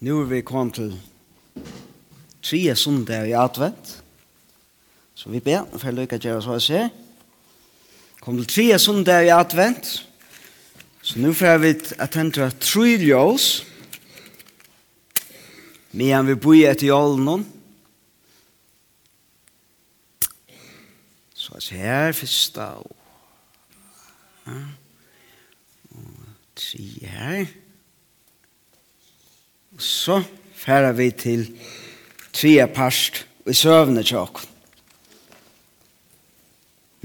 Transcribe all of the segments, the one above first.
Nu er vi kommet til tre søndag i advent. Så vi ber, for jeg lykker til å så se. Kom til tre søndag i advent. Så nu får vi attentere tre ljøs. Men vi bor etter jålen. Så jeg ser her, første og... Ja. Og tre her. Ja. Og så færer vi til tredje parst i søvne tjokk.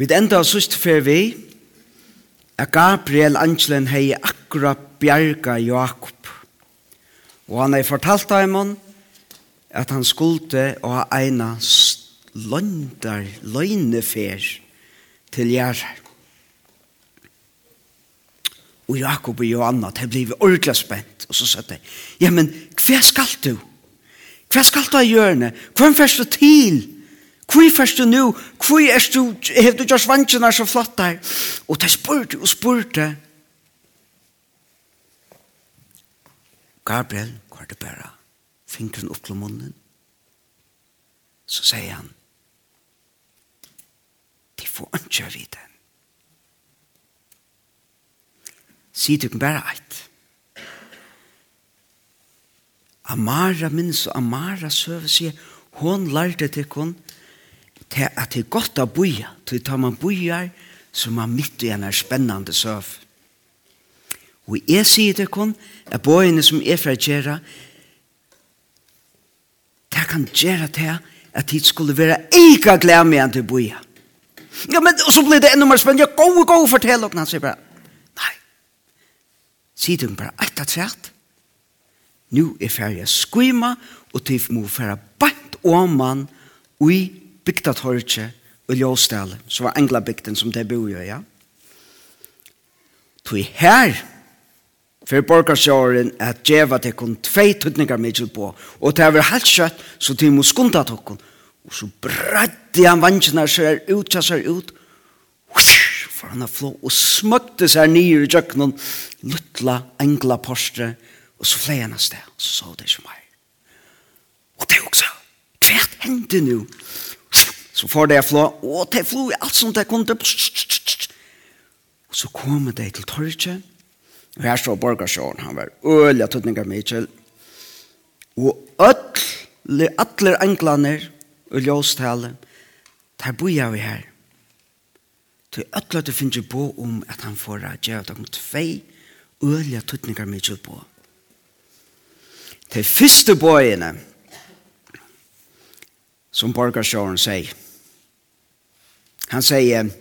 Vi enda av sust fer vi er Gabriel Angelen hei akkurat bjerga Jakob. Og han har fortalt av hon at han skulle å ha eina løgnefer til gjerrar. Og Jakob og Johanna, de blev ordentlig spent. Og så sa de, ja, men hva skal du? Hva skal du gjøre? Hva først du til? Hvor først du nå? Hva er du? Har du gjort vantjene så flott der? Og de spurte og spurte. Gabriel, hva er det bare? Fingeren opp til munnen. Så sier han, de får ikke vite henne. sier du bare eit. Amara minns og Amara søver sier, hon lærte til kun til at det er godt å boja, til tar man bojar som er midt i en spennende søv. Og jeg sier til kun at bojene som er fra gjerra, det kan gjerra til at det skulle være eika glemme enn til boja. Ja, men så blir det enda mer spennende. Ja, gå, gå, fortell dere, han sier bare. Sier du bare et av trett. Nå er ferdig å skvima, og til må fære bant om man i bygda torget og ljøstale, så var engla bygden som det bor i, ja. Tui her, for borgarsjåren, at djeva til kun tvei tøtninger mittel på, og til over halvt kjøtt, så til må skunda til. Og så bredde han vansjene seg ut, seg ut, for han har flå, og smøkte seg nye i kjøkkenen, luttla, engla postre, og så flei han av sted, og så så det ikke mer. Og det er også, hva hendte nu, så får det flå, og det flå i alt som det kom til, og så kom det til torget, og her står borgarsjåren, han var øyelig jeg tog ikke mye og alle atler englene, og ljøstale, der bor jeg her, til ødla du finner på om at han får a gjøre om tvei ødelige tøtninger mye på. De første bøyene, som borgarsjåren sier, han sier,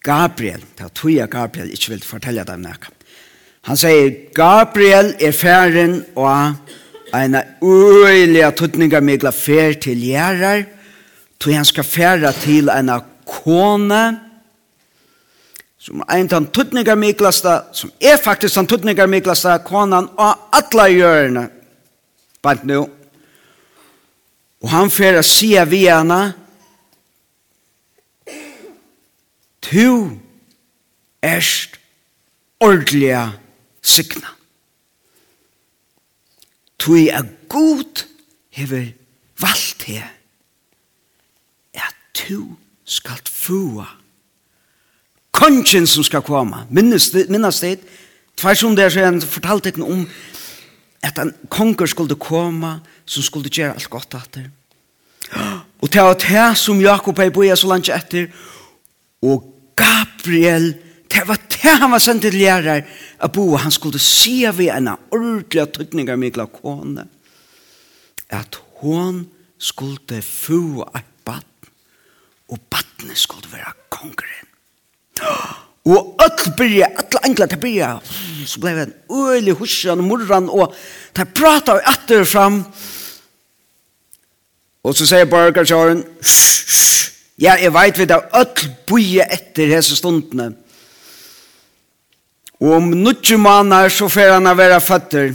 Gabriel, det er tog jeg Gabriel ikke vil fortelle dem noe. Han sier, Gabriel er færen og en øyelig tøtninger mye fer til gjerrer, tog han skal færa til en kone, som er en av tøtninger miklasta, som er faktisk den tøtninger miklasta, konan av alle hjørne, bare nå. Og han færa sia vi henne, tu erst ordliga signa. Tui a god hever valt her tu skalt fua. Kongen som skal komme. Minnes, minnes det, tversom der så han fortalte den om at en konger skulle komme, som skulle gjøre alt godt etter. Og det var det som Jakob er boia så langt etter, og Gabriel, det var det han var sendt til lærer, at bo. han skulle se vi en ordentlig tøtning av Mikla kone, at hon skulle få et og battene skulle være kongeren. Og öll byrja, öll angla til byrja, så blei en øylig husjan og morran, og de prata og atter fram. Og så sier borgarsjåren, ja, jeg veit vi da öll byrja etter hese stundene. Og om nutje manar så fer han a vera føtter,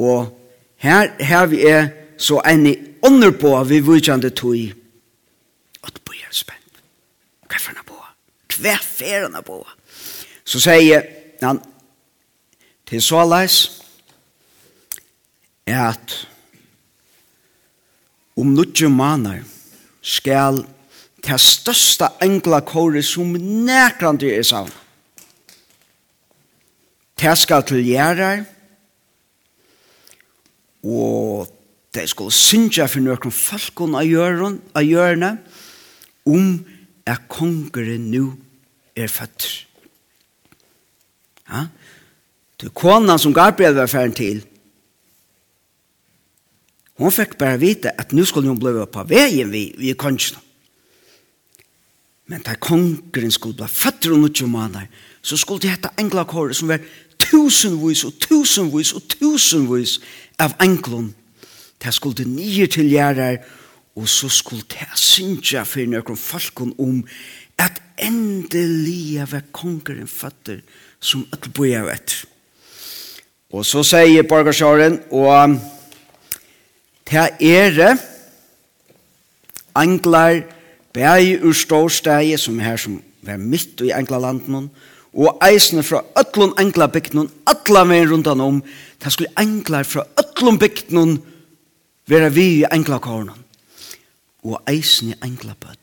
og her, her vi er så enn i vi vujtjande tog er spent. Hva er han på? Hva er han på? Så sier han til såleis at om nudje maner skal til største engla kåre som nekrande er savn. Det skal til gjerrar og det skal synja for noen folk av gjørne om at kongeren nu er født. Ja? Det er konan som Gabriel var ferdig til. Hun fikk bare vite at nu skulle hun bli på veien vi, vi er kongen. Men da kongeren skulle bli født og noe måneder, så skulle det hette englakåret som var tusenvis og tusenvis og tusenvis av englene. Det skulle nye tilgjærer og Og så skulle det synge for noen folk om at endelig var kongeren fatter som at boja vet. Og så sier borgersjåren, og det er det anglar bæg ur stårstegi som her som var midt i anglalanden og eisene fra ötlun anglabygden atla veien rundan om det skulle anglar fra ötlun bygden være vi i anglakornen og eisne engla bøtten.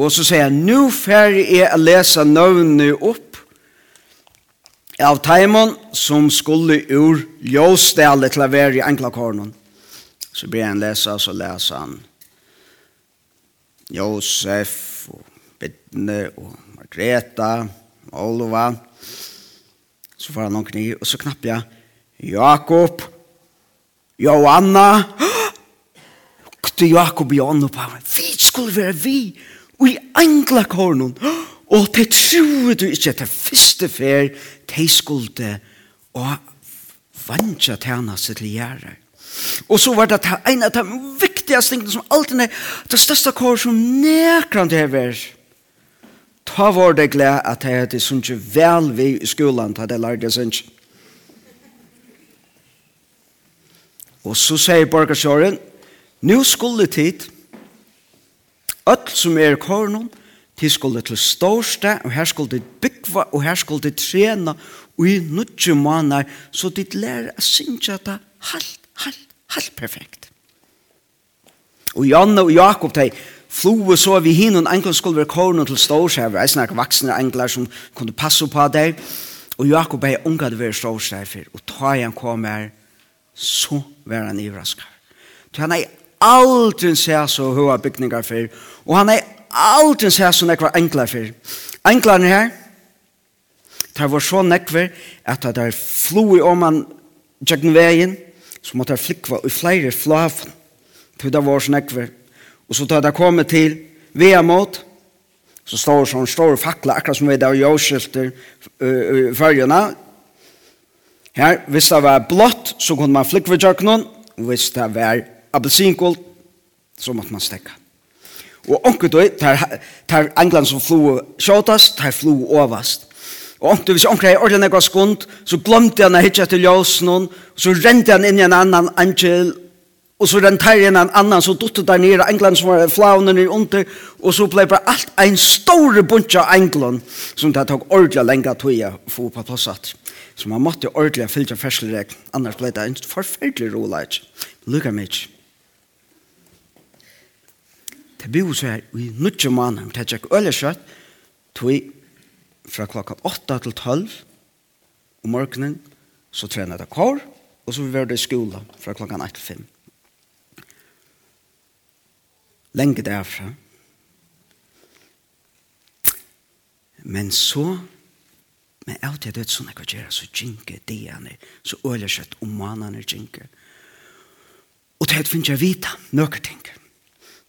Og så sier han, nu færre jeg å lese nøvnene opp av teimon som skulle ur ljøstelle til å være i engla kornen. Så blir han lese, så leser han Josef og Bidne og Margreta og Olva. Så får han noen kni, og så knapper jeg Jakob, Johanna, Johanna, til Jakob i ånden på ham. Vi skulle være vi, og i engla kornen. Og det tror du ikke at det første fer, de skulle og vantja tjena seg til gjerre. Og så var det en av de viktigaste tingene som alltid er det største kår som nekran det er. Ta var det glede at jeg hadde sånn ikke vel vi i skolen ta det lærte jeg sånn ikke. Og så sier borgersjåren, Nu skulle tid, öll som er kornon, til skulle til stårste, og her skulle tid byggva, og her skulle tid trena, og i nudje måneder, så tid lærer å synge det halvt, halvt, halvt perfekt. Og Janne og Jakob, de flue så vi hin, og enkelen skulle være kornon til stårste, og jeg snakker vaksne engler som kunne passe på deg, og Jakob er unga det å være stårste, og ta han kom her, så var han ivrasket. Så han er aldri seg så hva bygningar for, og han er aldri seg så nekva enklar for. Enklaren her, det var så nekver at det er flo om åman tjekken veien, så måtte jeg flikva i flere flav til det var så nekver. Og så tar det kommet til via mot, så står det sånn stor fakla, akkurat som vi der jordskilter i følgene. Her, hvis det var blått, så kunne man flikva i tjekken, og hvis det var appelsinkål, så måtte man stekka. Og onkel du, tar, tar England som flo sjåtast, tar flo overast. Og onker, hvis omkring er ordentlig nekva skund, så glömte han å hitja til ljøsnån, så rente han inn i en annan angel, og så rente han inn i en annan, så dutte der nere, England som var flaunen i under, og så blei bare alt en stor bunch av England, som det tok ordentlig lenge tog jeg få på plassat. Så man måtte ordentlig fylja fersleregn, annars blei det en forferdelig rolig. Lukka mig Det bor så her i nødje måneder, det er ikke øyelig skjøtt, tog fra klokka 8 til 12 om morgenen, så trener det kår, og så var det i skolen fra klokka 8 til 5. Lenge derfra. Men så, men av det er sånn jeg kan gjøre, så djinker er, så øyelig skjøtt om månedene djinker. Og det finner jeg vite, nøkker tinker.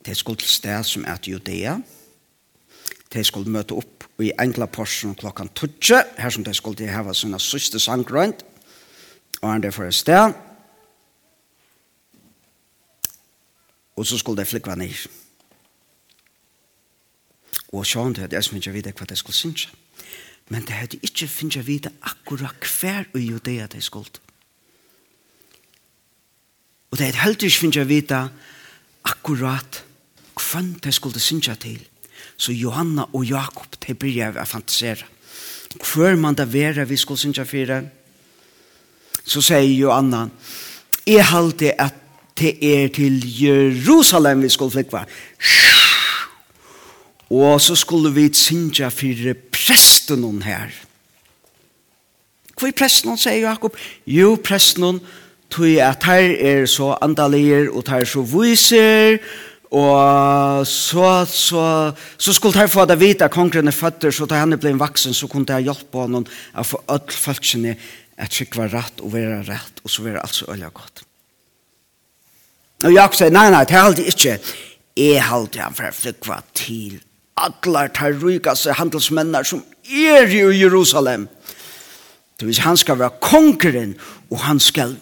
De skulle til sted som er til Judea. De skulle møte opp i enkla porsen klokkan 12, her som de skulle til heva sina søste sangrønt, og han der for et sted. Og så skulle de flikva ned. Og så til at jeg som ikke vite hva de skulle synes. Men det hadde ikke finnet vite akkurat hver i Judea de skulle. Og det hadde heller ikke finnet vite akkurat hvem de skulle synge til. Så Johanna og Jakob, de byrja å fantasere. Hver man da vera vi skulle synja for så sier Johanna, jeg halte at det er til Jerusalem vi skulle flykva. Og så skulle vi synja for presten hon her. Hvor er presten hon, sier Jakob? Jo, presten hon, tog at her er så andalier og her er så viser, og Og så, så, så skulle han få det vite at kongren er føtter, så da han ble en vaksen, så kunne jeg hjelpe honom å få alle folkene at det var rett og være rett, og så var det alt så øye godt. Og Jakob sier, nei, nei, det er alltid ikke. Jeg halte han for å flykva til alle de rykeste handelsmennene som er i Jerusalem. Det vil han skal være kongren, og han skal,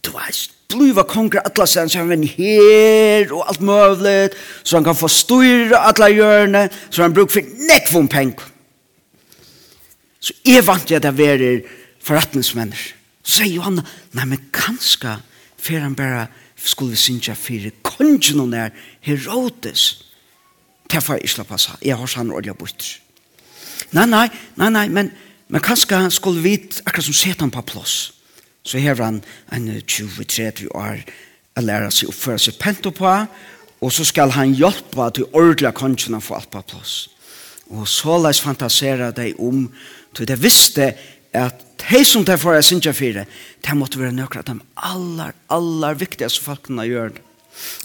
du vet, bliva konger alla sen så han her og alt mövlet så han kan få styra alla hjørne så han bruk for nekvon peng. Så er vant jeg det verir forretningsmenner så sier Johanna nei men kanska fer han bare skulle synsja fyrir kongen hon er Herodes til for jeg passa jeg har sann ordentlig bort nei nei nei nei men, men kanska skulle vi akkurat som setan på plåss så har han en 20-30 år å lære seg å føre seg pent på, og så skal han hjelpe til ordentlig kongen å få alt på plass. Og så les fantasere deg om, til det visste at de som de får jeg synes synge fire, de måtte være nøkker av de aller, aller viktigste folkene gjør det.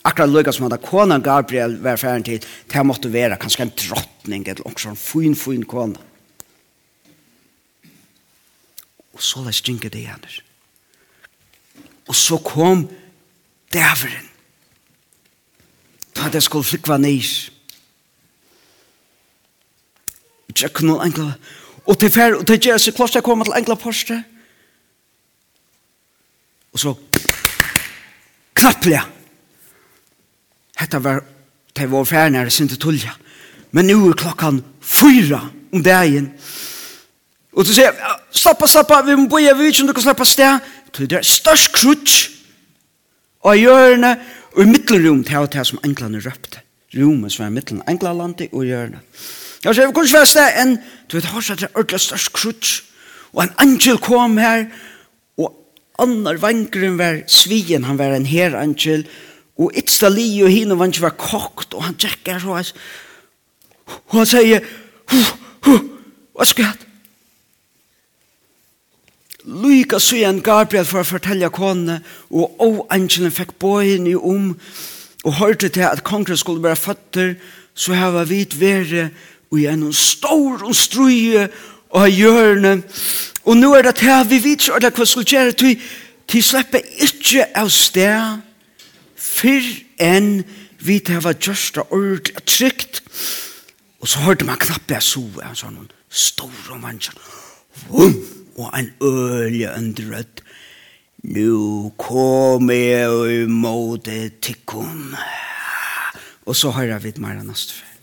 Akkurat lukka som hadde kona Gabriel vært ferdig til, de måtte være kanskje en drottning eller også en fin, fin kona. Og så la stinket det gjerne. Og så kom dæveren. Ta det skulle flikva nys. Tjekk noen enkla. Og til fer, og til gjør seg jeg kom til enkla poste. Og så knapplega. Hetta var til vår fernere sin til tullja. Men nu er klokkan fyra om dagen. Og du sier, stoppa, stoppa, vi må boja, vi vet ikke om du kan släppa sted til det er størst krutsk og hjørne og i middelrum til og til som englene røpte. Rummet som er mittelen englalandet og hjørne. Jeg sier, vi kunne sted enn, du vet, har sett det ordentlig størst krutsk og en angel kom her og annar vankeren var svien, han var en her angel og ytsta li og hinn var var kokt og han tjekker så og han sier, hu, hu, hva skal jeg Luika søyen Gabriel for å fortelle kone, og å, angelen fikk båhene om, og hørte til at kongren skulle være føtter, så her var vi tvere, og gjennom stor og struje, og hjørne, og nå er det til vi vet ikke hva skulle gjøre, til til slipper ikke av sted, for enn vi til hva gjørst og ord trygt, og så hørte man knappe jeg så, en sånn stor og mannsjøn, vum, og en ølje øndrøtt. Nu kom jeg imot tikkum. Og så har jeg vidt mer neste.